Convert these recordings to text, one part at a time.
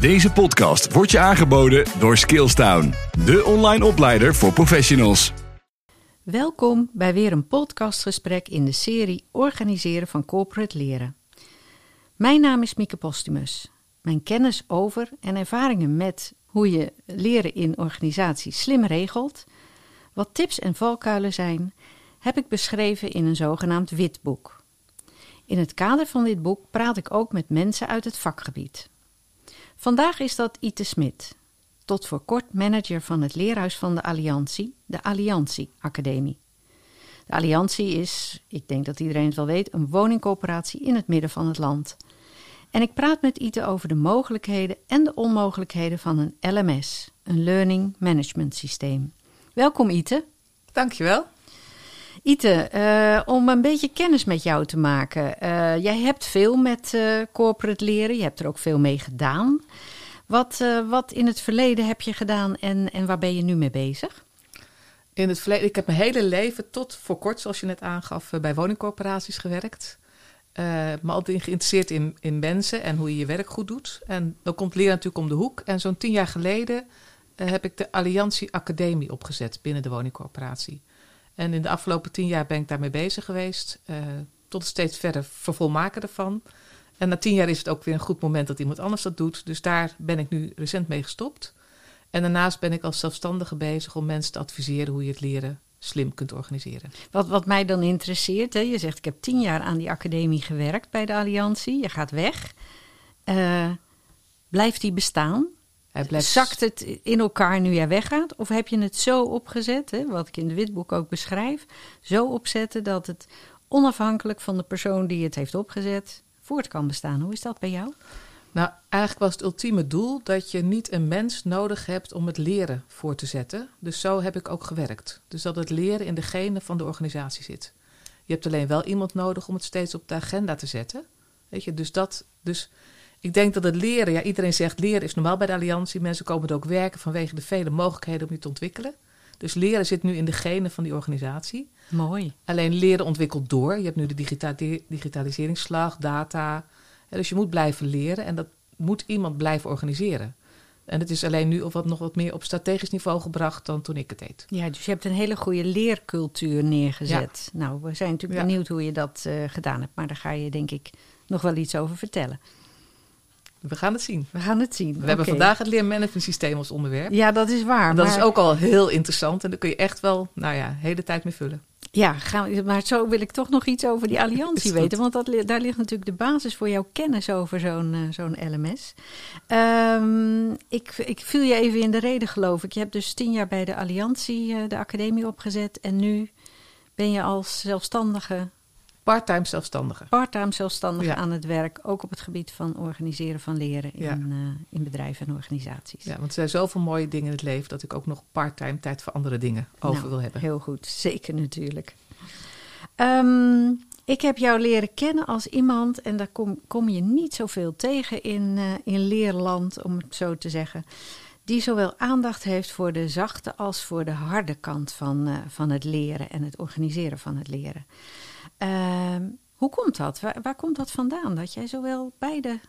Deze podcast wordt je aangeboden door Skillstown, de online opleider voor professionals. Welkom bij weer een podcastgesprek in de serie Organiseren van Corporate Leren. Mijn naam is Mieke Postumus. Mijn kennis over en ervaringen met hoe je leren in organisaties slim regelt, wat tips en valkuilen zijn, heb ik beschreven in een zogenaamd witboek. In het kader van dit boek praat ik ook met mensen uit het vakgebied. Vandaag is dat Ite Smit, tot voor kort manager van het leerhuis van de Alliantie, de Alliantie Academie. De Alliantie is, ik denk dat iedereen het wel weet, een woningcoöperatie in het midden van het land. En ik praat met Ite over de mogelijkheden en de onmogelijkheden van een LMS, een Learning Management Systeem. Welkom Ite. Dankjewel. Ite, uh, om een beetje kennis met jou te maken. Uh, jij hebt veel met uh, corporate leren, je hebt er ook veel mee gedaan. Wat, wat in het verleden heb je gedaan en, en waar ben je nu mee bezig? In het verleden, ik heb mijn hele leven tot voor kort, zoals je net aangaf, bij woningcorporaties gewerkt. maar altijd geïnteresseerd in, in mensen en hoe je je werk goed doet. En dan komt leren natuurlijk om de hoek. En zo'n tien jaar geleden heb ik de Alliantie Academie opgezet binnen de woningcorporatie. En in de afgelopen tien jaar ben ik daarmee bezig geweest. Uh, tot steeds verder vervolmaken ervan. En na tien jaar is het ook weer een goed moment dat iemand anders dat doet. Dus daar ben ik nu recent mee gestopt. En daarnaast ben ik als zelfstandige bezig om mensen te adviseren hoe je het leren slim kunt organiseren. Wat, wat mij dan interesseert, hè, je zegt ik heb tien jaar aan die academie gewerkt bij de Alliantie. Je gaat weg. Uh, blijft die bestaan? Blijft... Zakt het in elkaar nu jij weggaat? Of heb je het zo opgezet, hè, wat ik in het witboek ook beschrijf, zo opzetten dat het onafhankelijk van de persoon die het heeft opgezet voort kan bestaan? Hoe is dat bij jou? Nou, eigenlijk was het ultieme doel dat je niet een mens nodig hebt om het leren voor te zetten. Dus zo heb ik ook gewerkt. Dus dat het leren in de genen van de organisatie zit. Je hebt alleen wel iemand nodig om het steeds op de agenda te zetten. Weet je, dus dat. Dus ik denk dat het leren, ja, iedereen zegt leren is normaal bij de Alliantie. Mensen komen er ook werken vanwege de vele mogelijkheden om je te ontwikkelen. Dus leren zit nu in de genen van die organisatie. Mooi. Alleen leren ontwikkelt door. Je hebt nu de digita digitaliseringsslag, data. dus je moet blijven leren en dat moet iemand blijven organiseren. En het is alleen nu of wat, nog wat meer op strategisch niveau gebracht dan toen ik het deed. Ja, dus je hebt een hele goede leercultuur neergezet. Nou, we zijn natuurlijk benieuwd hoe je dat uh, gedaan hebt. Maar daar ga je denk ik nog wel iets over vertellen. We gaan het zien. We gaan het zien. We hebben vandaag het leermanagement systeem als onderwerp. Ja, dat is waar. dat is ook al heel interessant en daar kun je echt wel, nou ja, de hele tijd mee vullen. Ja, gaan we, maar zo wil ik toch nog iets over die alliantie weten. Want dat, daar ligt natuurlijk de basis voor jouw kennis over zo'n uh, zo'n LMS. Um, ehm, ik, ik viel je even in de reden, geloof ik. Je hebt dus tien jaar bij de alliantie, uh, de academie opgezet. En nu ben je als zelfstandige Parttime zelfstandige. Parttime zelfstandige aan het werk, ook op het gebied van organiseren van leren in, uh, in bedrijven en organisaties. Ja, want er zijn zoveel mooie dingen in het leven dat ik ook nog parttime tijd voor andere dingen over nou, wil hebben. Heel goed, zeker natuurlijk. Um, ik heb jou leren kennen als iemand, en daar kom, kom je niet zoveel tegen in, uh, in leerland, om het zo te zeggen die zowel aandacht heeft voor de zachte als voor de harde kant van, uh, van het leren en het organiseren van het leren. Uh, hoe komt dat? Waar, waar, komt dat vandaan? Dat jij zowel beide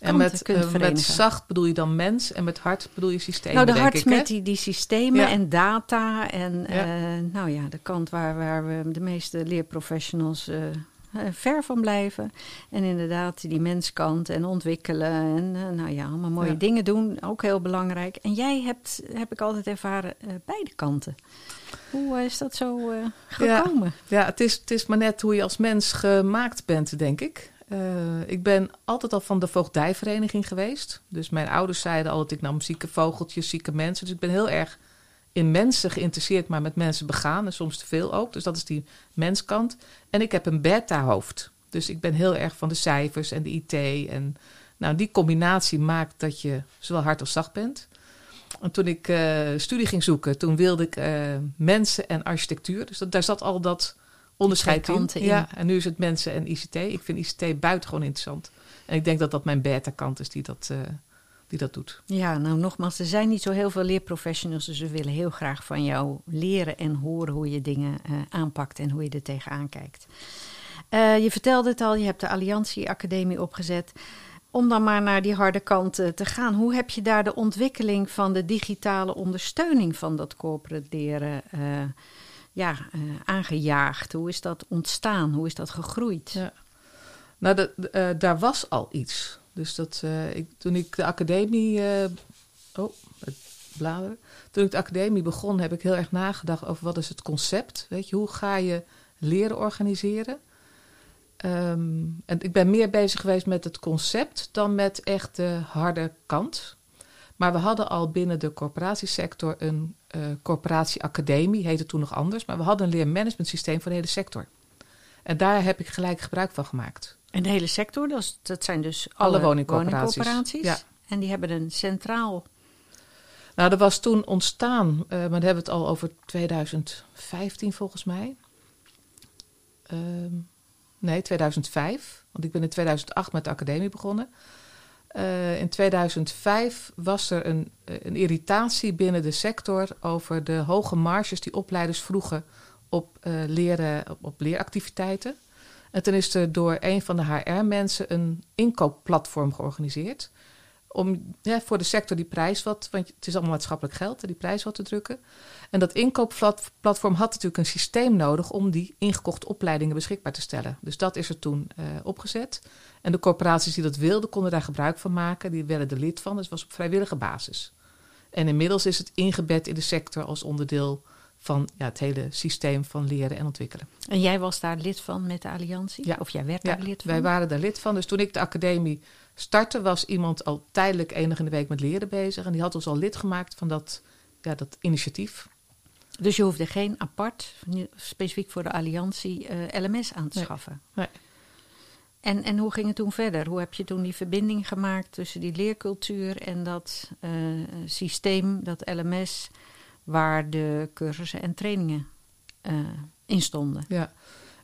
en met, uh, met zacht bedoel je dan mens en met hard bedoel je systemen, Nou, de hard ik, met die, die systemen ja. en data en ja. Uh, nou ja, de kant waar, waar we de meeste leerprofessionals uh, ver van blijven. En inderdaad die menskant en ontwikkelen en nou ja, allemaal mooie ja. dingen doen, ook heel belangrijk. En jij hebt, heb ik altijd ervaren, beide kanten. Hoe is dat zo gekomen? Ja, ja, het, is, het is maar net hoe je als mens gemaakt bent, denk ik. Uh, ik ben altijd al van de voogdijvereniging geweest. Dus mijn ouders zeiden altijd, ik nam zieke vogeltjes, zieke mensen. Dus ik ben heel erg in mensen geïnteresseerd, maar met mensen begaan. En soms te veel ook. Dus dat is die menskant. En ik heb een beta-hoofd. Dus ik ben heel erg van de cijfers en de IT. En nou, die combinatie maakt dat je zowel hard als zacht bent. En toen ik uh, studie ging zoeken, toen wilde ik uh, mensen en architectuur. Dus dat, daar zat al dat onderscheid in. in. Ja, en nu is het mensen en ICT. Ik vind ICT buitengewoon interessant. En ik denk dat dat mijn beta-kant is die dat, uh, die dat doet. Ja, nou nogmaals, er zijn niet zo heel veel leerprofessionals. Dus we willen heel graag van jou leren en horen hoe je dingen aanpakt en hoe je er tegenaan kijkt. je vertelde het al, je hebt de Alliantie Academie opgezet. om dan maar naar die harde kant eh, te gaan. Hoe heb je daar de ontwikkeling van de digitale ondersteuning van dat corporate leren uh, ja, uh, aangejaagd? Hoe is dat ontstaan? Hoe is dat gegroeid? Ja. Nou, de, daar was al iets. Dus dat, ik, toen ik de academie. oh, het. Toen ik de academie begon, heb ik heel erg nagedacht over wat is het concept. Weet je, hoe ga je leren organiseren? Um, en ik ben meer bezig geweest met het concept dan met echt de harde kant. Maar we hadden al binnen de corporatiesector een uh, corporatieacademie, heette toen nog anders. Maar we hadden een leermanagementsysteem voor de hele sector. En daar heb ik gelijk gebruik van gemaakt. En de hele sector, dat, dat zijn dus alle, alle woningcorporaties. woningcorporaties. Ja. En die hebben een centraal. Nou, er was toen ontstaan, uh, maar dan hebben we het al over 2015 volgens mij. Um, Nee, 2005. Want ik ben in 2008 met de academie begonnen. Uh, in 2005 was er een, een, irritatie binnen de sector over de hoge marges die opleiders vroegen op, leren, op, op, leeractiviteiten. En toen is er door een van de HR-mensen een inkoopplatform georganiseerd om voor de sector die prijs wat, want het is allemaal maatschappelijk geld, die prijs wat te drukken. En dat inkoopplatform had natuurlijk een systeem nodig om die ingekochte opleidingen beschikbaar te stellen. Dus dat is er toen uh, opgezet. En de corporaties die dat wilden, konden daar gebruik van maken. Die werden er lid van, dus het was op vrijwillige basis. En inmiddels is het ingebed in de sector als onderdeel van ja, het hele systeem van leren en ontwikkelen. En jij was daar lid van met de Alliantie? Ja. Of jij werd daar lid van? Wij waren daar lid van. Dus toen ik de academie startte, was iemand al tijdelijk enig in de week met leren bezig. En die had ons al lid gemaakt van dat, ja, dat initiatief. Dus je hoefde geen apart, specifiek voor de Alliantie, uh, eh, LMS aan te schaffen? Nee. En, en hoe ging het toen verder? Hoe heb je toen die verbinding gemaakt tussen die leercultuur en dat uh, systeem, dat LMS, waar de cursussen en trainingen uh, in stonden? Ja,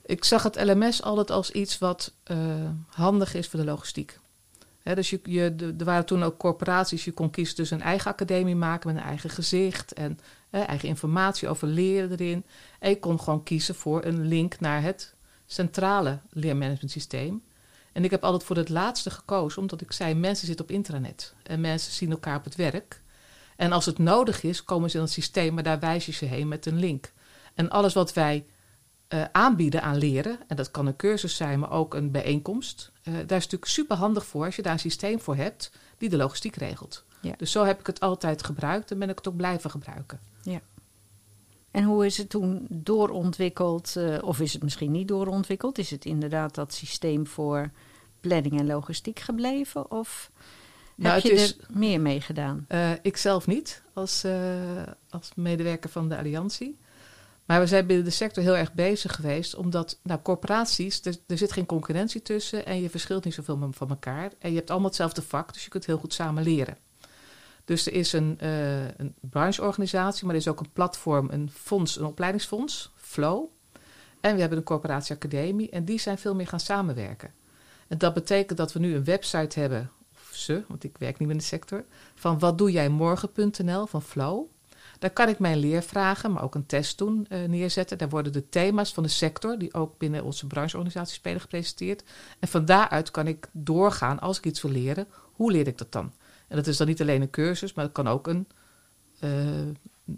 ik zag het LMS altijd als iets wat handig is voor de logistiek dus je, je, er waren toen ook corporaties, je kon kiezen tussen een eigen academie maken met een eigen gezicht en eigen informatie over leren erin. En je kon gewoon kiezen voor een link naar het centrale leermanagementsysteem. En ik heb altijd voor het laatste gekozen, omdat ik zei: mensen zitten op intranet en mensen zien elkaar op het werk. En als het nodig is, komen ze in het systeem, maar daar wijs je ze heen met een link. En alles wat wij uh, aanbieden aan leren, en dat kan een cursus zijn, maar ook een bijeenkomst, uh, daar is natuurlijk super handig voor als je daar een systeem voor hebt die de logistiek regelt. Ja. Dus zo heb ik het altijd gebruikt en ben ik het ook blijven gebruiken. Ja. En hoe is het toen doorontwikkeld, uh, of is het misschien niet doorontwikkeld? Is het inderdaad dat systeem voor planning en logistiek gebleven? Of nou, heb je is, er meer mee gedaan? ik zelf niet, als, als medewerker van de Alliantie. Maar we zijn binnen de sector heel erg bezig geweest, omdat nou, corporaties, er, er zit geen concurrentie tussen en je verschilt niet zoveel van elkaar. En je hebt allemaal hetzelfde vak, dus je kunt heel goed samen leren. Dus er is een, uh, een brancheorganisatie, maar er is ook een platform, een fonds, een opleidingsfonds, Flow. En we hebben een corporatieacademie en die zijn veel meer gaan samenwerken. En dat betekent dat we nu een website hebben, ze, want ik werk niet in de sector, van wat doe jij morgen.nl van Flow. Daar kan ik mijn leervragen, maar ook een test doen, uh, neerzetten. Daar worden de thema's van de sector, die ook binnen onze brancheorganisatie spelen, gepresenteerd. En van daaruit kan ik doorgaan, als ik iets wil leren, hoe leer ik dat dan? En dat is dan niet alleen een cursus, maar het kan ook een uh,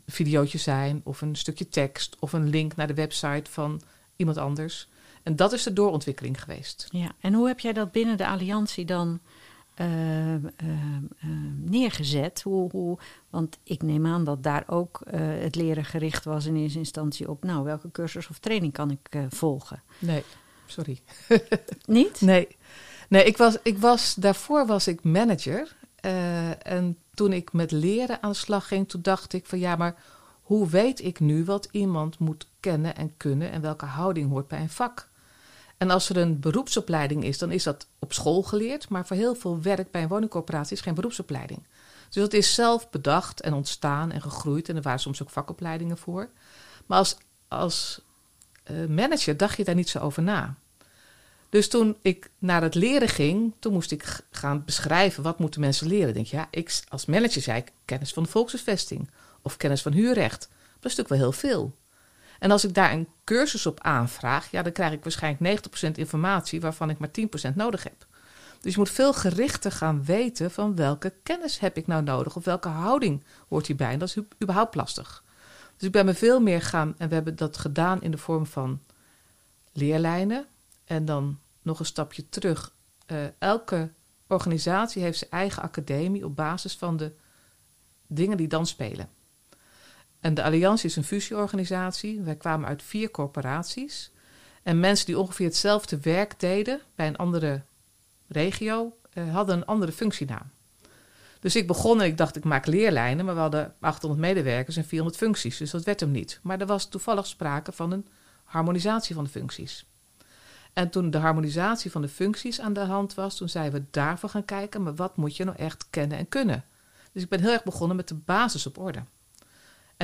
videootje zijn, of een stukje tekst, of een link naar de website van iemand anders. En dat is de doorontwikkeling geweest. Ja, en hoe heb jij dat binnen de alliantie dan uh, uh, neergezet. Hoe, hoe, want ik neem aan dat daar ook het leren gericht was in eerste instantie op, nou, welke cursus of training kan ik volgen? Nee, sorry. Niet? Nee. Nee, ik was, ik was, daarvoor was ik manager. en toen ik met leren aan de slag ging, toen dacht ik van ja, maar hoe weet ik nu wat iemand moet kennen en kunnen en welke houding hoort bij een vak? En als er een beroepsopleiding is, dan is dat op school geleerd. Maar voor heel veel werk bij een woningcorporatie is geen beroepsopleiding. Dus dat is zelf bedacht en ontstaan en gegroeid. En er waren soms ook vakopleidingen voor. Maar als, als uh, manager dacht je daar niet zo over na. Dus toen ik naar het leren ging, toen moest ik gaan beschrijven wat moeten mensen leren. Denk je, ja, ik als manager zei ik kennis van volkshuisvesting of kennis van huurrecht. Dat is natuurlijk wel heel veel. En als ik daar een cursus op aanvraag, ja, dan krijg ik waarschijnlijk 90% informatie waarvan ik maar 10% nodig heb. Dus je moet veel gerichter gaan weten van welke kennis heb ik nou nodig of welke houding hoort hierbij. En dat is überhaupt lastig. Dus ik ben me veel meer gaan, en we hebben dat gedaan in de vorm van leerlijnen. En dan nog een stapje terug. Uh, elke organisatie heeft zijn eigen academie op basis van de dingen die dan spelen. En de Alliantie is een fusieorganisatie. Wij kwamen uit vier corporaties. En mensen die ongeveer hetzelfde werk deden bij een andere regio, uh, hadden een andere functienaam. Dus ik begon en ik dacht, ik maak leerlijnen, maar we hadden 800 medewerkers en 400 functies. Dus dat werd hem niet. Maar er was toevallig sprake van een harmonisatie van de functies. En toen de harmonisatie van de functies aan de hand was, toen zijn we daarvoor gaan kijken, maar wat moet je nou echt kennen en kunnen? Dus ik ben heel erg begonnen met de basis op orde.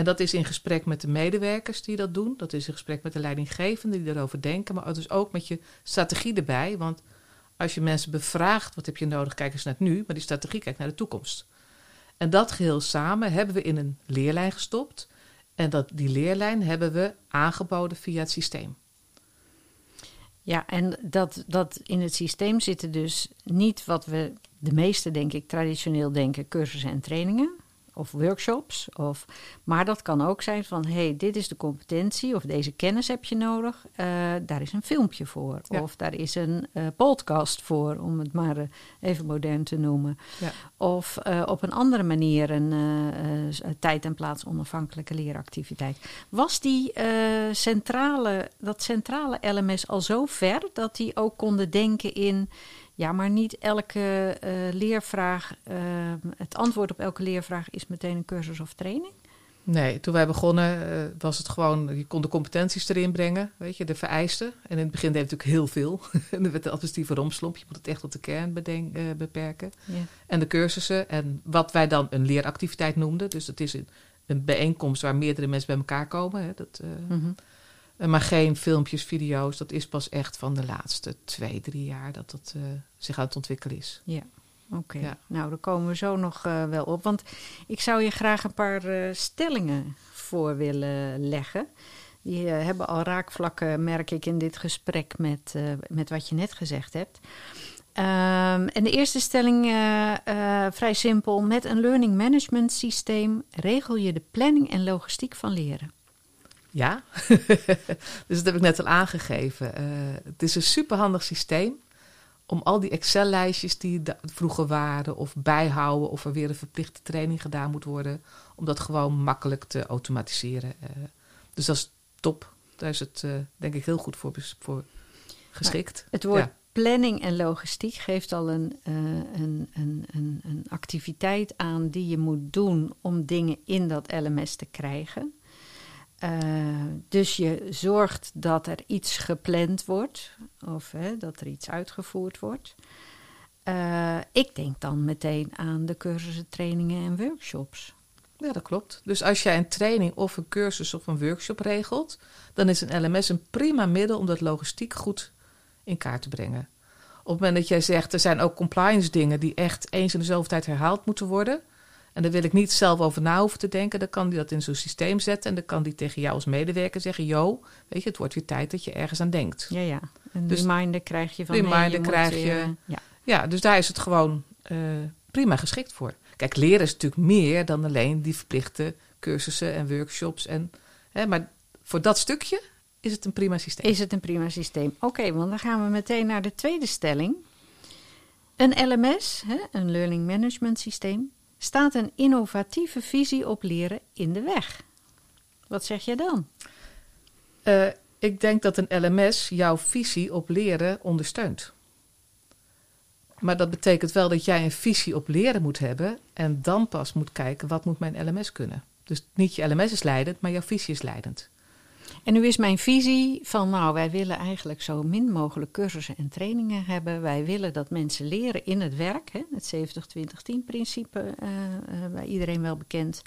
En dat is in gesprek met de medewerkers die dat doen. Dat is in gesprek met de leidinggevenden die erover denken. Maar dus ook met je strategie erbij. Want als je mensen bevraagt, wat heb je nodig, kijk eens naar het nu. Maar die strategie kijkt naar de toekomst. En dat geheel samen hebben we in een leerlijn gestopt. En dat, die leerlijn hebben we aangeboden via het systeem. Ja, en dat, dat in het systeem zitten dus niet wat we de meeste, denk ik, traditioneel denken, cursussen en trainingen of workshops. Of, maar dat kan ook zijn van, hey, dit is de competentie of deze kennis heb je nodig. Uh, daar is een filmpje voor. Of daar is een uh, podcast voor, om het maar uh, even modern te noemen. Ja. Of op een andere manier een tijd- en plaats onafhankelijke leeractiviteit. Was die centrale, dat centrale LMS al zo ver dat die ook konden denken in ja, maar niet elke uh, leervraag, uh, het antwoord op elke leervraag is meteen een cursus of training. Nee, toen wij begonnen uh, was het gewoon, je kon de competenties erin brengen, weet je, de vereisten. En in het begin deed het natuurlijk heel veel. en er werd de administratieve romslomp, je moet het echt tot de kern bedenk, beperken. Ja. En de cursussen en wat wij dan een leeractiviteit noemden. Dus dat is een, een bijeenkomst waar meerdere mensen bij elkaar komen. Hè, dat, -hmm. Maar geen filmpjes, video's. Dat is pas echt van de laatste twee, drie jaar dat dat uh, zich aan het ontwikkelen is. Ja, oké. Ja. Nou, daar komen we zo nog uh, wel op. Want ik zou je graag een paar uh, stellingen voor willen leggen. Die hebben al raakvlakken, merk ik, in dit gesprek met, met wat je net gezegd hebt. Um, en de eerste stelling, vrij simpel. Met een learning management systeem regel je de planning en logistiek van leren. Ja, dus dat heb ik net al aangegeven. Uh, het is een superhandig systeem om al die Excel-lijstjes die vroeger waren, of bijhouden, of er weer een verplichte training gedaan moet worden, om dat gewoon makkelijk te automatiseren. Uh, dus dat is top. Daar is het uh, denk ik heel goed voor, voor geschikt. Maar het woord ja. planning en logistiek geeft al een, een, een, een, een activiteit aan die je moet doen om dingen in dat LMS te krijgen. Uh, dus je zorgt dat er iets gepland wordt of hè, dat er iets uitgevoerd wordt. Uh, ik denk dan meteen aan de cursussen, trainingen en workshops. Ja, dat klopt. Dus als jij een training of een cursus of een workshop regelt, dan is een LMS een prima middel om dat logistiek goed in kaart te brengen. Op het moment dat jij zegt, er zijn ook compliance dingen die echt eens in de zoveel tijd herhaald moeten worden, en daar wil ik niet zelf over na hoeven te denken. Dan kan die dat in zo'n systeem zetten. En dan kan die tegen jou als medewerker zeggen: Yo, weet je, het wordt weer tijd dat je ergens aan denkt. Ja, ja. Een dus reminder krijg je van. Reminder je krijg je. ja. ja, dus daar is het gewoon uh, prima geschikt voor. Kijk, leren is natuurlijk meer dan alleen die verplichte cursussen en workshops. En, hè, maar voor dat stukje is het een prima systeem. Is het een prima systeem? Oké, want dan gaan we meteen naar de tweede stelling. Een LMS, hè, een Learning Management Systeem, staat een innovatieve visie op leren in de weg. Wat zeg jij dan? Uh, ik denk dat een LMS jouw visie op leren ondersteunt. Maar dat betekent wel dat jij een visie op leren moet hebben en dan pas moet kijken wat moet mijn LMS kunnen. Dus niet je LMS is leidend, maar jouw visie is leidend. En nu is mijn visie van, nou, wij willen eigenlijk zo min mogelijk cursussen en trainingen hebben. Wij willen dat mensen leren in het werk, hè, het 70-20-10-principe, uh, uh, bij iedereen wel bekend.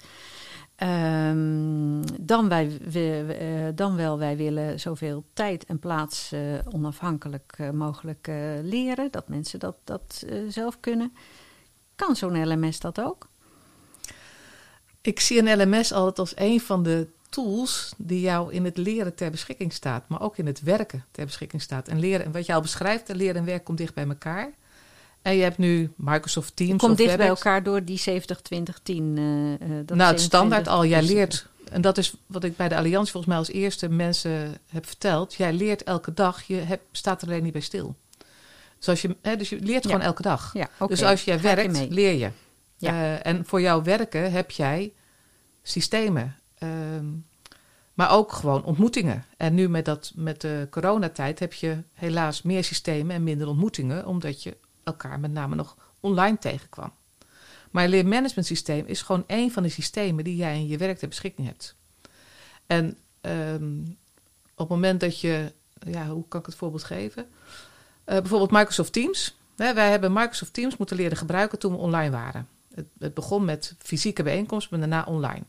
Um, dan, wij, we, uh, dan wel, wij willen zoveel tijd en plaats onafhankelijk mogelijk leren, dat mensen dat, dat zelf kunnen. Kan zo'n LMS dat ook? Ik zie een LMS altijd als een van de tools die jou in het leren ter beschikking staat, maar ook in het werken ter beschikking staat. En leren, en wat je al beschrijft, leren en werk komt dicht bij elkaar. En je hebt nu Microsoft Teams Komt dicht bij elkaar door die 70, 20, 10. eh, eh, dat nou, het standaard 27 al. Jij leert, en dat is wat ik bij de Alliantie volgens mij als eerste mensen heb verteld. Jij leert elke dag, je hebt, staat er alleen niet bij stil. Dus, als je, hè, dus je leert Ja. gewoon elke dag. Ja. Dus als jij je werkt, leer je. Ja. Eh, en voor jouw werken heb jij systemen. Ehm, maar ook gewoon ontmoetingen. En nu met, dat, met de coronatijd heb je helaas meer systemen en minder ontmoetingen. Omdat je elkaar met name nog online tegenkwam. Maar een leermanagement systeem is gewoon één van de systemen die jij in je werk ter beschikking hebt. En ehm, op het moment dat je, ja, hoe kan ik het voorbeeld geven? Eh, bijvoorbeeld Microsoft Teams. Wij hebben Microsoft Teams moeten leren gebruiken toen we online waren. Het, het begon met fysieke bijeenkomsten, maar daarna online.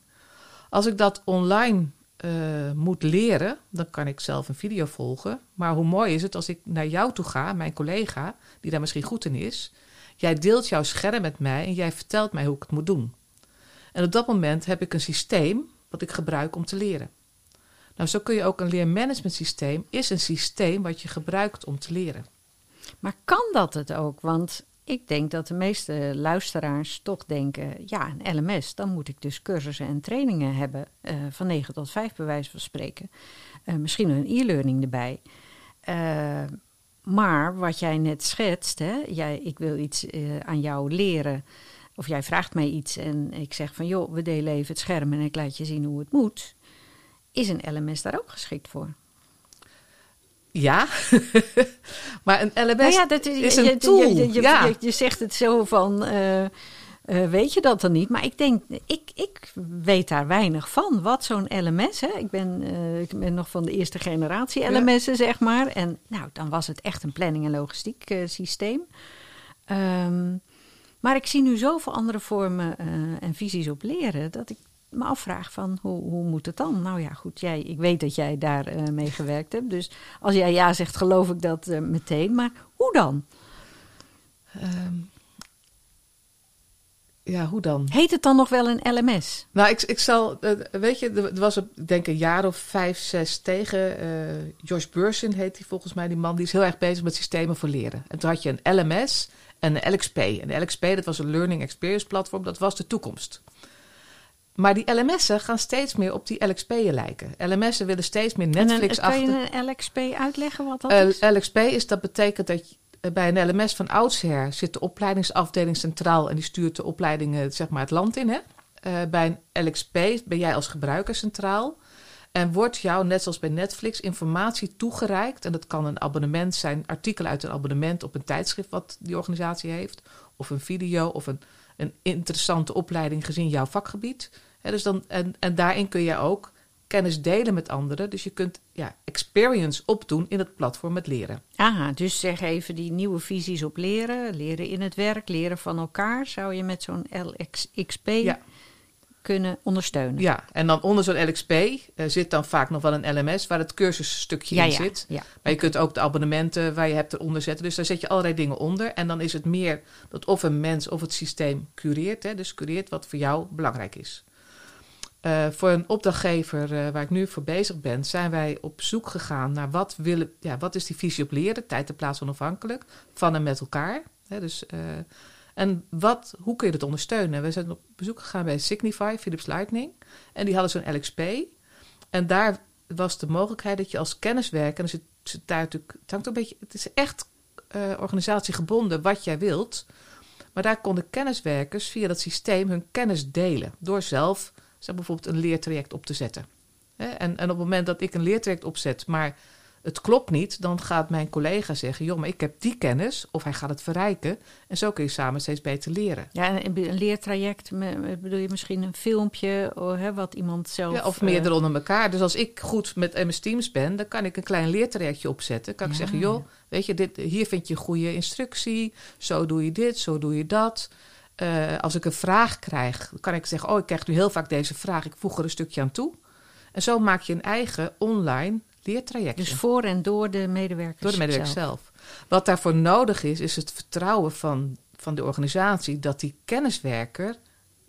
Als ik dat online eh, moet leren, dan kan ik zelf een video volgen. Maar hoe mooi is het als ik naar jou toe ga, mijn collega, die daar misschien goed in is. Jij deelt jouw scherm met mij en jij vertelt mij hoe ik het moet doen. En op dat moment heb ik een systeem wat ik gebruik om te leren. Nou, zo kun je ook een leermanagement systeem, is een systeem wat je gebruikt om te leren. Maar kan dat het ook? Want ik denk dat de meeste luisteraars toch denken: ja, een LMS, dan moet ik dus cursussen en trainingen hebben eh, van 9 tot 5, bij wijze van spreken. Eh, misschien een e-learning erbij. Eh, maar wat jij net schetst, hè, jij, ik wil iets aan jou leren. Of jij vraagt mij iets en ik zeg van joh, we delen even het scherm en ik laat je zien hoe het moet. Is een LMS daar ook geschikt voor? Ja, maar een LMS Nou ja, dat is je, een je- tool. Je, je, ja. je- zegt het zo van, eh, eh, weet je dat dan niet? Maar ik denk, ik, ik weet daar weinig van. Wat zo'n LMS, hè? Ik, ben, eh, ik ben nog van de eerste generatie Ja. LMS'en, zeg maar. En nou, dan was het echt een planning- en logistiek eh, systeem. Ehm, maar ik zie nu zoveel andere vormen eh, en visies op leren... dat ik me afvraag van, hoe, hoe moet het dan? Nou ja, goed, jij, ik weet dat jij daar eh, mee gewerkt hebt. Dus als jij ja zegt, geloof ik dat eh, meteen. Maar hoe dan? Ehm, ja, hoe dan? Heet het dan nog wel een LMS? Nou, ik, ik zal, eh, weet je, er was ik denk een jaar of vijf, zes tegen. Josh Bursin heet hij volgens mij, die man. Die is heel erg bezig met systemen voor leren. En toen had je een LMS en een LXP. En de LXP, dat was een Learning Experience Platform, dat was de toekomst. Maar die LMS'en gaan steeds meer op die LXP'en lijken. LMS'en willen steeds meer En een- Netflix kan achter. je een LXP uitleggen wat dat Eh, is? LXP is, dat betekent dat je, eh, bij een LMS van oudsher zit de opleidingsafdeling centraal en die stuurt de opleidingen zeg maar, het land in. Hè? Eh, bij een LXP ben jij als gebruiker centraal en wordt jou, net zoals bij Netflix, informatie toegereikt. En dat kan een abonnement zijn, artikel uit een abonnement op een tijdschrift wat die organisatie heeft, of een video of een, een interessante opleiding gezien jouw vakgebied. Dus dan, en, en daarin kun je ook kennis delen met anderen. Dus je kunt ja, experience opdoen in het platform met leren. Aha, dus zeg even die nieuwe visies op leren. Leren in het werk, leren van elkaar. Zou je met zo'n LXP Ja. Kunnen ondersteunen? Ja, en dan onder zo'n LXP eh, zit dan vaak nog wel een LMS waar het cursusstukje ja. in ja, zit. ja. Maar je kunt ook de abonnementen waar je hebt eronder zetten. Dus daar zet je allerlei dingen onder. En dan is het meer dat of een mens of het systeem cureert. Hè, dus cureert wat voor jou belangrijk is. Eh, voor een opdrachtgever eh, waar ik nu voor bezig ben, zijn wij op zoek gegaan naar wat, willen, ja, wat is die visie op leren, tijd en plaats onafhankelijk, van en met elkaar. Hè, dus, en wat, hoe kun je dat ondersteunen? We zijn op bezoek gegaan bij Signify, Philips Lightning. En die hadden zo'n LXP. En daar was de mogelijkheid dat je als kenniswerker, en zit, zit daar natuurlijk, het een beetje, het is echt eh, organisatiegebonden wat jij wilt. Maar daar konden kenniswerkers via dat systeem hun kennis delen. Door zelf bijvoorbeeld een leertraject op te zetten. En, en op het moment dat ik een leertraject opzet, maar het klopt niet, dan gaat mijn collega zeggen: joh, maar ik heb die kennis, of hij gaat het verrijken. En zo kun je samen steeds beter leren. Ja, en een leertraject, bedoel je misschien een filmpje oh, hè, wat iemand zelf... Ja, of eh, meerdere onder elkaar. Dus als ik goed met MS Teams ben, dan kan ik een klein leertrajectje opzetten. Kan ik zeggen, joh, weet je, dit, hier vind je goede instructie. Zo doe je dit, zo doe je dat. Eh, als ik een vraag krijg, kan ik zeggen, oh, ik krijg nu heel vaak deze vraag. Ik voeg er een stukje aan toe. En zo maak je een eigen online Dus voor en door de medewerkers Door de medewerker zelf. Wat daarvoor nodig is, is het vertrouwen van, van de organisatie dat die kenniswerker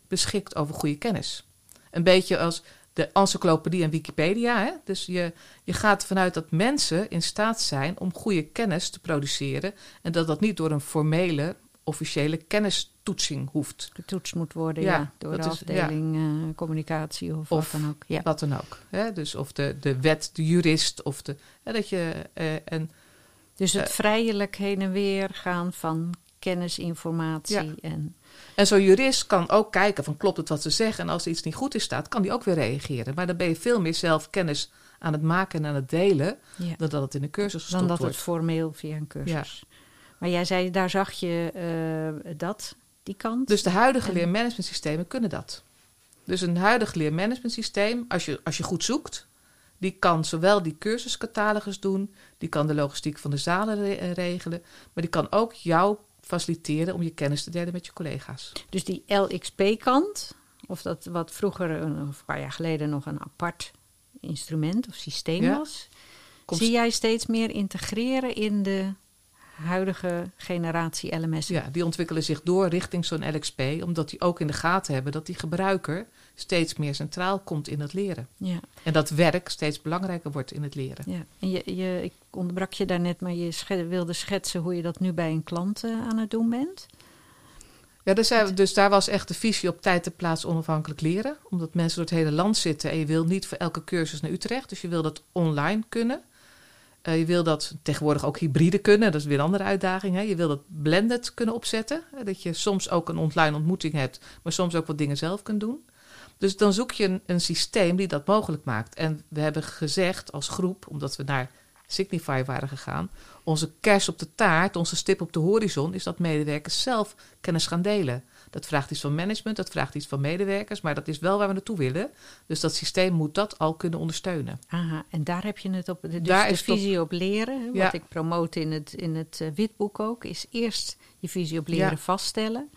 beschikt over goede kennis. Een beetje als de encyclopedie en Wikipedia. Hè? Dus je, je gaat ervan uit dat mensen in staat zijn om goede kennis te produceren. En dat dat niet door een formele officiële kennistoetsing hoeft. Getoetst moet worden, Ja, ja, door dat de is- afdeling eh, communicatie of, Of wat dan ook. Ja. Wat dan ook. Hè? Dus of de, de wet, de jurist, of de. Hè, dat je. eh, en Dus het eh, vrijelijk heen en weer gaan van kennis, informatie Ja. en En zo'n jurist kan ook kijken van klopt het wat ze zeggen. En als er iets niet goed is staat, kan die ook weer reageren. Maar dan ben je veel meer zelf kennis aan het maken en aan het delen... ja. dan dat het in een cursus dan gestopt dat wordt. het formeel via een cursus. Maar jij zei, daar zag je eh, dat, die kant. Dus de huidige En- leermanagementsystemen kunnen dat. Dus een huidig leermanagementsysteem, als je, als je goed zoekt... die kan zowel die cursuscatalogus doen... die kan de logistiek van de zalen re- eh, regelen... maar die kan ook jou faciliteren om je kennis te delen met je collega's. Dus die LXP-kant, of dat wat vroeger, een, of een paar jaar geleden, nog een apart instrument of systeem Ja. was, Komt- zie jij steeds meer integreren in de huidige generatie LMS? Ja, die ontwikkelen zich door richting zo'n LXP, omdat die ook in de gaten hebben dat die gebruiker steeds meer centraal komt in het leren. ja. En dat werk steeds belangrijker wordt in het leren. ja. En je, je, ik onderbrak je daarnet, maar je wilde schetsen hoe je dat nu bij een klant eh, aan het doen bent. Ja, dus, daar- dus daar was echt de visie op tijd en plaats onafhankelijk leren. Omdat mensen door het hele land zitten en je wil niet voor elke cursus naar Utrecht. Dus je wil dat online kunnen. Eh, je wil dat tegenwoordig ook hybride kunnen. Dat is weer een andere uitdaging. Hè? Je wil dat blended kunnen opzetten. Hè? Dat je soms ook een online ontmoeting hebt, maar soms ook wat dingen zelf kunt doen. Dus dan zoek je een, systeem die dat mogelijk maakt. En we hebben gezegd als groep, omdat we naar Signify waren gegaan, onze kers op de taart, onze stip op de horizon, is dat medewerkers zelf kennis gaan delen. Dat vraagt iets van management, dat vraagt iets van medewerkers, maar dat is wel waar we naartoe willen. Dus dat systeem moet dat al kunnen ondersteunen. Aha, en daar heb je het op. Dus Daar de is op- visie op leren, wat Ja. ik promote in het, in het eh, witboek ook, is eerst je visie op leren Ja. vaststellen.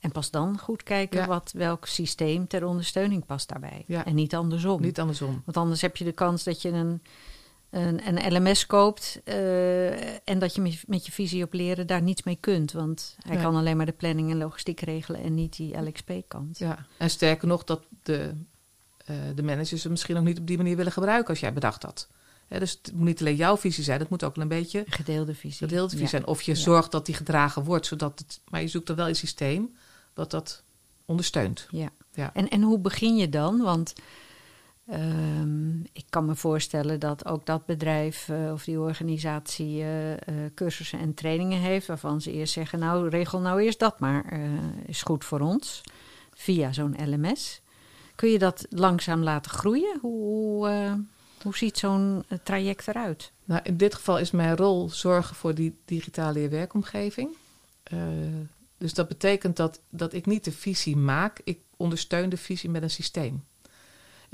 En pas dan goed kijken Ja. wat, welk systeem ter ondersteuning past daarbij. Ja. En niet andersom. Niet andersom. Want anders heb je de kans dat je een, een, een LMS koopt eh, en dat je met, met je visie op leren daar niets mee kunt. Want hij Nee. kan alleen maar de planning en logistiek regelen en niet die LXP-kant. Ja. En sterker nog, dat de, eh, de managers het misschien ook niet op die manier willen gebruiken als jij bedacht had. Dus het moet niet alleen jouw visie zijn, het moet ook een beetje Gedeelde visie. gedeelde visie Ja. zijn. Of je Ja. zorgt dat die gedragen wordt, zodat het. Maar je zoekt er wel een systeem wat dat ondersteunt. Ja. Ja. En, en hoe begin je dan? Want ehm, ik kan me voorstellen dat ook dat bedrijf eh, of die organisatie eh, eh, cursussen en trainingen heeft, waarvan ze eerst zeggen: Nou, regel nou eerst dat maar, is goed voor ons, via zo'n LMS. Kun je dat langzaam laten groeien? Hoe, hoe, ziet zo'n traject eruit? Nou, in dit geval is mijn rol zorgen voor die digitale leerwerkomgeving. Eh, dus dat betekent dat, dat ik niet de visie maak, ik ondersteun de visie met een systeem.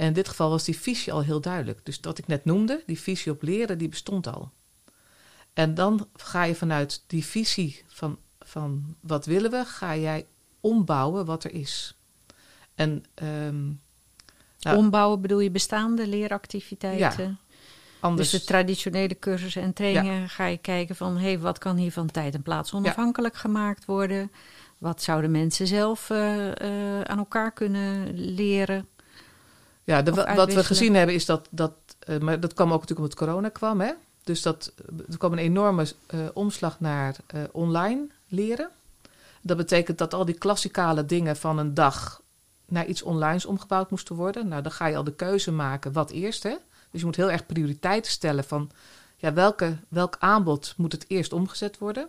En in dit geval was die visie al heel duidelijk. Dus wat ik net noemde, die visie op leren, die bestond al. En dan ga je vanuit die visie van, van wat willen we, ga jij ombouwen wat er is. En ehm, Nou, Ombouwen bedoel je bestaande leeractiviteiten? anders. Dus de traditionele cursussen en trainingen ga je kijken van... hé, wat kan hier van tijd en plaats onafhankelijk gemaakt worden? Wat zouden mensen zelf eh, eh, aan elkaar kunnen leren? Ja, de, wat we gezien hebben is dat, dat eh, maar dat kwam ook natuurlijk omdat corona kwam, hè? Dus dat, er kwam een enorme eh, omslag naar eh, online leren. Dat betekent dat al die klassikale dingen van een dag naar iets onlines omgebouwd moesten worden. Nou, dan ga je al de keuze maken wat eerst, hè? Dus je moet heel erg prioriteiten stellen van ja, welke, welk aanbod moet het eerst omgezet worden.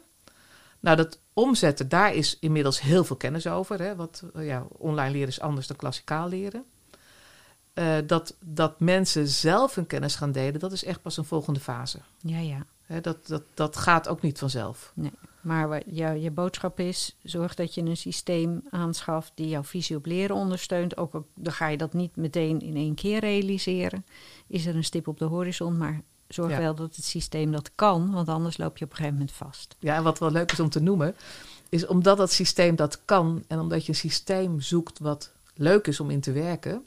Nou, dat omzetten, daar is inmiddels heel veel kennis over. Hè? Wat, eh, ja, online leren is anders dan klassikaal leren. Eh, dat, dat mensen zelf hun kennis gaan delen, dat is echt pas een volgende fase. Ja, ja. Dat, dat, dat gaat ook niet vanzelf. Maar wat jou, je boodschap is, zorg dat je een systeem aanschaft... die jouw visie op leren ondersteunt. Ook al dan ga je dat niet meteen in één keer realiseren. Is er een stip op de horizon, maar zorg Ja. wel dat het systeem dat kan... want anders loop je op een gegeven moment vast. Ja, en wat wel leuk is om te noemen, is omdat dat systeem dat kan en omdat je een systeem zoekt wat leuk is om in te werken.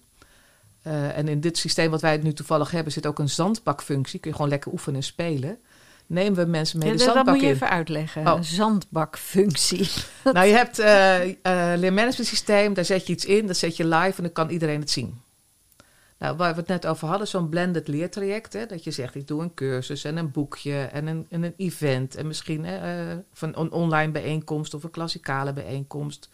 Eh, en in dit systeem wat wij nu toevallig hebben, zit ook een zandbakfunctie. Kun je gewoon lekker oefenen en spelen. Nemen we mensen mee Ja, de dat, dat zandbak moet je in. even uitleggen. Oh. Een zandbakfunctie. Nou, je hebt eh eh leermanagement systeem, daar zet je iets in, dat zet je live en dan kan iedereen het zien. Nou, waar we het net over hadden, zo'n blended leertraject. Hè, dat je zegt, ik doe een cursus en een boekje en een, en een event. En misschien hè, van een online bijeenkomst of een klassikale bijeenkomst.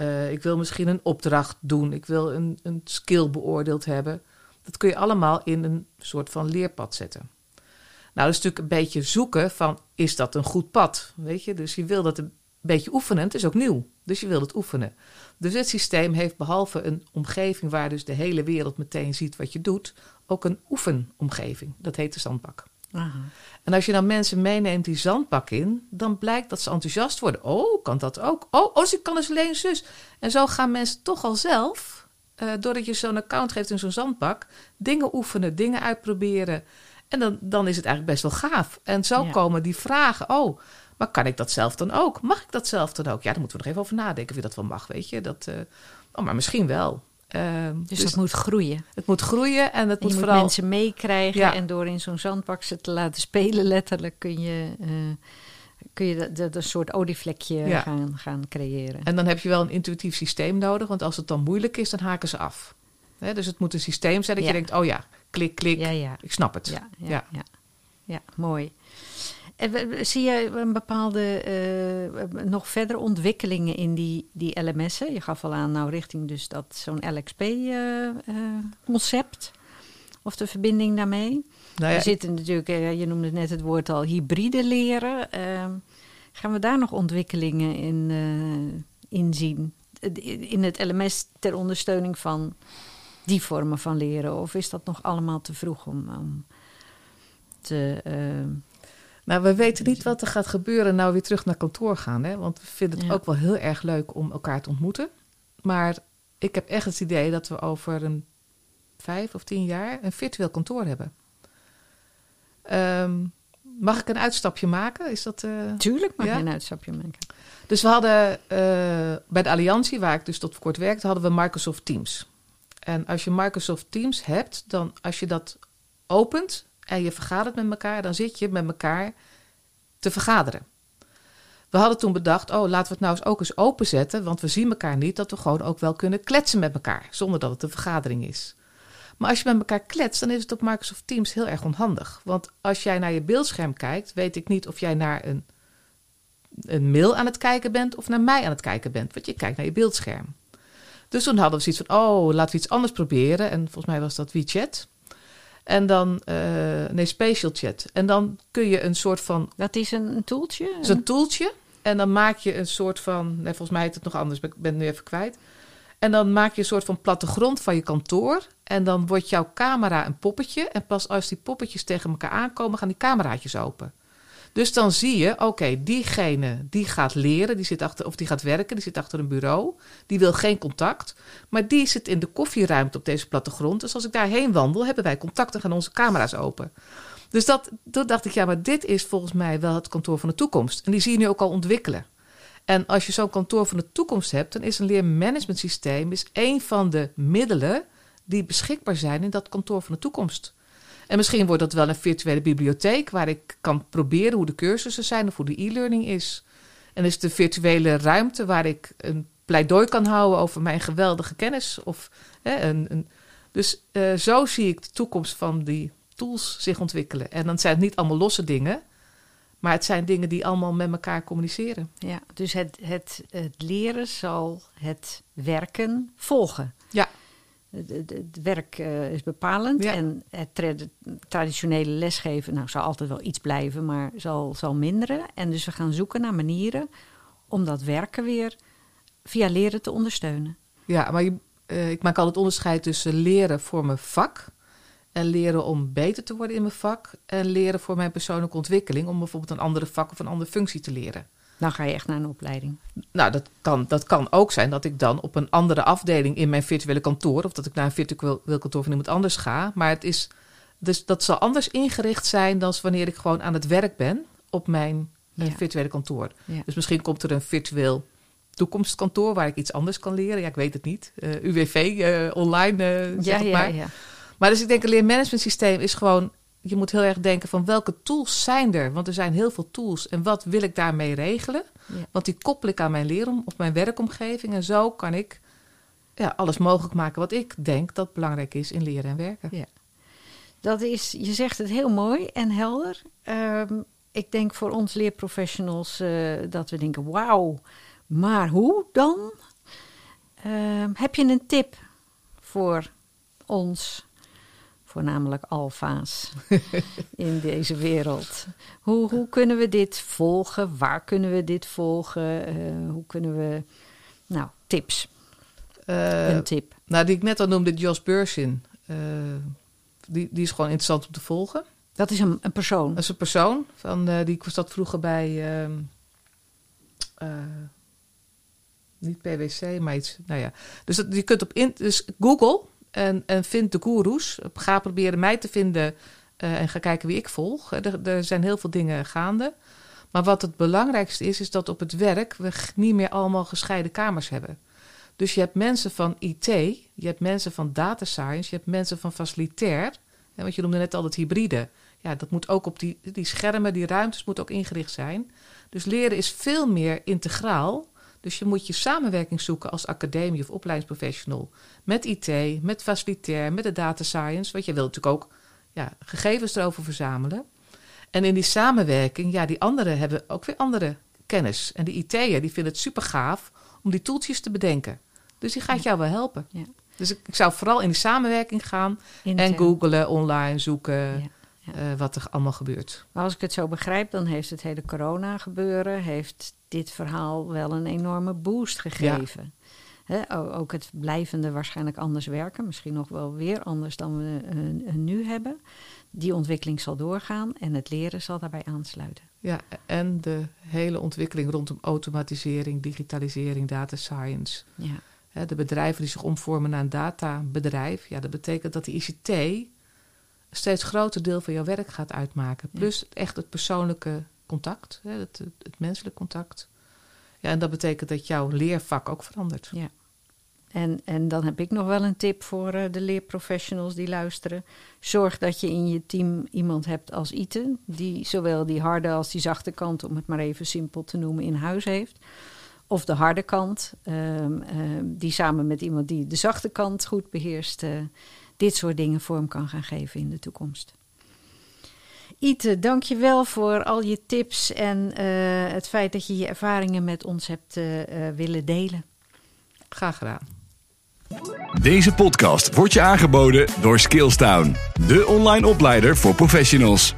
Uh, ik wil misschien een opdracht doen. Ik wil een, een skill beoordeeld hebben. Dat kun je allemaal in een soort van leerpad zetten. Nou, dat is natuurlijk een beetje zoeken van, is dat een goed pad? Weet je, dus je wil dat een beetje oefenen. Het is ook nieuw, dus je wil het oefenen. Dus het systeem heeft behalve een omgeving waar dus de hele wereld meteen ziet wat je doet, ook een oefenomgeving. Dat heet de zandbak. Aha. En als je dan mensen meeneemt die zandbak in, dan blijkt dat ze enthousiast worden. Oh, kan dat ook? Oh, oh ik kan dus alleen zus. En zo gaan mensen toch al zelf, uh, doordat je zo'n account geeft in zo'n zandbak, dingen oefenen, dingen uitproberen. En dan, dan is het eigenlijk best wel gaaf. En zo komen die vragen. Oh, maar kan ik dat zelf dan ook? Mag ik dat zelf dan ook? Ja, daar moeten we nog even over nadenken of je dat wel mag, weet je. Dat, uh, oh, maar misschien wel. Uh, dus, dus, het moet groeien. Het moet groeien en het moet, je vooral... mensen meekrijgen. Ja. En door in zo'n zandbak ze te laten spelen letterlijk kun je... Uh, kun je dat, dat een soort olievlekje ja. gaan, gaan creëren. En dan heb je wel een intuïtief systeem nodig, want als het dan moeilijk is, dan haken ze af. dus het moet een systeem zijn dat je denkt, oh ja, klik, klik, ik snap het. Ja, ja, ja. ja. mooi. En zie je een bepaalde uh, nog verdere ontwikkelingen in die, die LMS'en? Je gaf al aan, nou richting dus dat zo'n LXP-concept. Uh, uh, of de verbinding daarmee. Nou ja, er zitten natuurlijk, je noemde net het woord al, hybride leren. gaan we daar nog ontwikkelingen in, in zien? In het LMS ter ondersteuning van die vormen van leren? Of is dat nog allemaal te vroeg om, om te nou, we weten niet wat er gaat gebeuren nou weer terug naar kantoor gaan. Hè? Want we vinden het ook wel heel erg leuk om elkaar te ontmoeten. Maar ik heb echt het idee dat we over een vijf of tien jaar een virtueel kantoor hebben. Um, mag ik een uitstapje maken? Is dat, uh, Tuurlijk mag ja? je een uitstapje maken. Dus we hadden uh, bij de Alliantie, waar ik dus tot voor kort werkte, hadden we Microsoft Teams. En als je Microsoft Teams hebt, dan als je dat opent, en je vergadert met elkaar, dan zit je met elkaar te vergaderen. We hadden toen bedacht, oh, laten we het nou eens ook eens openzetten, want we zien elkaar niet, dat we gewoon ook wel kunnen kletsen met elkaar, zonder dat het een vergadering is. Maar als je met elkaar kletst, dan is het op Microsoft Teams heel erg onhandig. Want als jij naar je beeldscherm kijkt, weet ik niet of jij naar een, een mail aan het kijken bent of naar mij aan het kijken bent, want je kijkt naar je beeldscherm. Dus toen hadden we zoiets van, oh, laten we iets anders proberen. En volgens mij was dat WeChat. En dan, uh, nee, Spatial Chat. En dan kun je een soort van. Dat is een, toeltje? Dat is een toeltje. En dan maak je een soort van. Nee, volgens mij heet het nog anders, ik ben het nu even kwijt. En dan maak je een soort van plattegrond van je kantoor. En dan wordt jouw camera een poppetje. En pas als die poppetjes tegen elkaar aankomen, gaan die cameraatjes open. Dus dan zie je, oké, diegene die gaat leren, die zit achter, of die gaat werken, die zit achter een bureau, die wil geen contact, maar die zit in de koffieruimte op deze plattegrond. Dus als ik daarheen wandel, hebben wij contact en gaan onze camera's open. Dus dat, toen dacht ik, ja, maar dit is volgens mij wel het kantoor van de toekomst. En die zie je nu ook al ontwikkelen. En als je zo'n kantoor van de toekomst hebt, dan is een leermanagement systeem is een van de middelen die beschikbaar zijn in dat kantoor van de toekomst. En misschien wordt dat wel een virtuele bibliotheek waar ik kan proberen hoe de cursussen zijn of hoe de e-learning is. En is het een virtuele ruimte waar ik een pleidooi kan houden over mijn geweldige kennis. Of, hè, een, een, dus uh, zo zie ik de toekomst van die tools zich ontwikkelen. En dan zijn het niet allemaal losse dingen, maar het zijn dingen die allemaal met elkaar communiceren. Ja, dus het, het, het leren zal het werken volgen. Ja. Het, werk uh, is bepalend en het traditionele lesgeven nou, zal altijd wel iets blijven, maar zal, zal minderen. En dus we gaan zoeken naar manieren om dat werken weer via leren te ondersteunen. Ja, maar je, uh, ik maak altijd onderscheid tussen leren voor mijn vak en leren om beter te worden in mijn vak en leren voor mijn persoonlijke ontwikkeling om bijvoorbeeld een andere vak of een andere functie te leren. Dan ga je echt naar een opleiding. Nou, dat kan, dat kan ook zijn dat ik dan op een andere afdeling in mijn virtuele kantoor, of dat ik naar een virtueel kantoor van iemand anders ga. Maar het is, dus dat zal anders ingericht zijn dan wanneer ik gewoon aan het werk ben op mijn eh, virtuele kantoor. Dus misschien komt er een virtueel toekomstkantoor waar ik iets anders kan leren. Ja, ik weet het niet. Uh, eh, UWV, uh, eh, online, zeg ja, maar. Ja, ja. Maar dus ik denk, een leermanagement systeem is gewoon je moet heel erg denken van welke tools zijn er? Want er zijn heel veel tools. En wat wil ik daarmee regelen? Want die koppel ik aan mijn leerom of mijn werkomgeving. En zo kan ik ja, alles mogelijk maken wat ik denk dat belangrijk is in leren en werken. Ja. Dat is, je zegt het heel mooi en helder. Ehm, ik denk voor ons leerprofessionals eh, dat we denken: wauw, maar hoe dan? Ehm, heb je een tip voor ons, voornamelijk alfa's in deze wereld? Hoe, hoe kunnen we dit volgen? Waar kunnen we dit volgen? Eh, hoe kunnen we. Nou, tips. Eh, een tip. Nou, die ik net al noemde, Jos Beursin. Uh, die, die is gewoon interessant om te volgen. Dat is een, een persoon? Dat is een persoon. Van, die zat vroeger bij... Uh, niet PwC, maar iets... Nou ja. Dus dat, je kunt op in, dus Google en, en vind de goeroes. Ga proberen mij te vinden en ga kijken wie ik volg. Er, er zijn heel veel dingen gaande. Maar wat het belangrijkste is, is dat op het werk we niet meer allemaal gescheiden kamers hebben. Dus je hebt mensen van IT, je hebt mensen van data science, je hebt mensen van facilitair. En wat je noemde net al het hybride. Ja, dat moet ook op die, die schermen, die ruimtes moet ook ingericht zijn. Dus leren is veel meer integraal. Dus je moet je samenwerking zoeken als academie of opleidingsprofessional. Met IT, met facilitair, met de data science. Want je wilt natuurlijk ook ja, gegevens erover verzamelen. En in die samenwerking, ja, die anderen hebben ook weer andere kennis. En de IT'er die vinden het super gaaf om die toeltjes te bedenken. Dus die gaat jou wel helpen. Ja. Dus ik, ik, zou vooral in die samenwerking gaan en googlen, online zoeken ja, ja. Uh, wat er allemaal gebeurt. Maar als ik het zo begrijp, dan heeft het hele corona gebeuren, heeft dit verhaal wel een enorme boost gegeven. He, ook het blijvende waarschijnlijk anders werken, misschien nog wel weer anders dan we uh, nu hebben. Die ontwikkeling zal doorgaan en het leren zal daarbij aansluiten. Ja, en de hele ontwikkeling rondom automatisering, digitalisering, data science. Ja. de bedrijven die zich omvormen naar een databedrijf. Ja, dat betekent dat de ICT steeds groter deel van jouw werk gaat uitmaken. Plus echt het persoonlijke contact, het, het menselijk contact. Ja, en dat betekent dat jouw leervak ook verandert. Ja. En, en dan heb ik nog wel een tip voor uh, de leerprofessionals die luisteren. Zorg dat je in je team iemand hebt als Ite, die zowel die harde als die zachte kant, om het maar even simpel te noemen, in huis heeft. Of de harde kant, um, um, die samen met iemand die de zachte kant goed beheerst, uh, dit soort dingen vorm kan gaan geven in de toekomst. Ite, dank je wel voor al je tips en uh, het feit dat je je ervaringen met ons hebt willen delen. Graag gedaan. Deze podcast wordt je aangeboden door Skillstown, de online opleider voor professionals.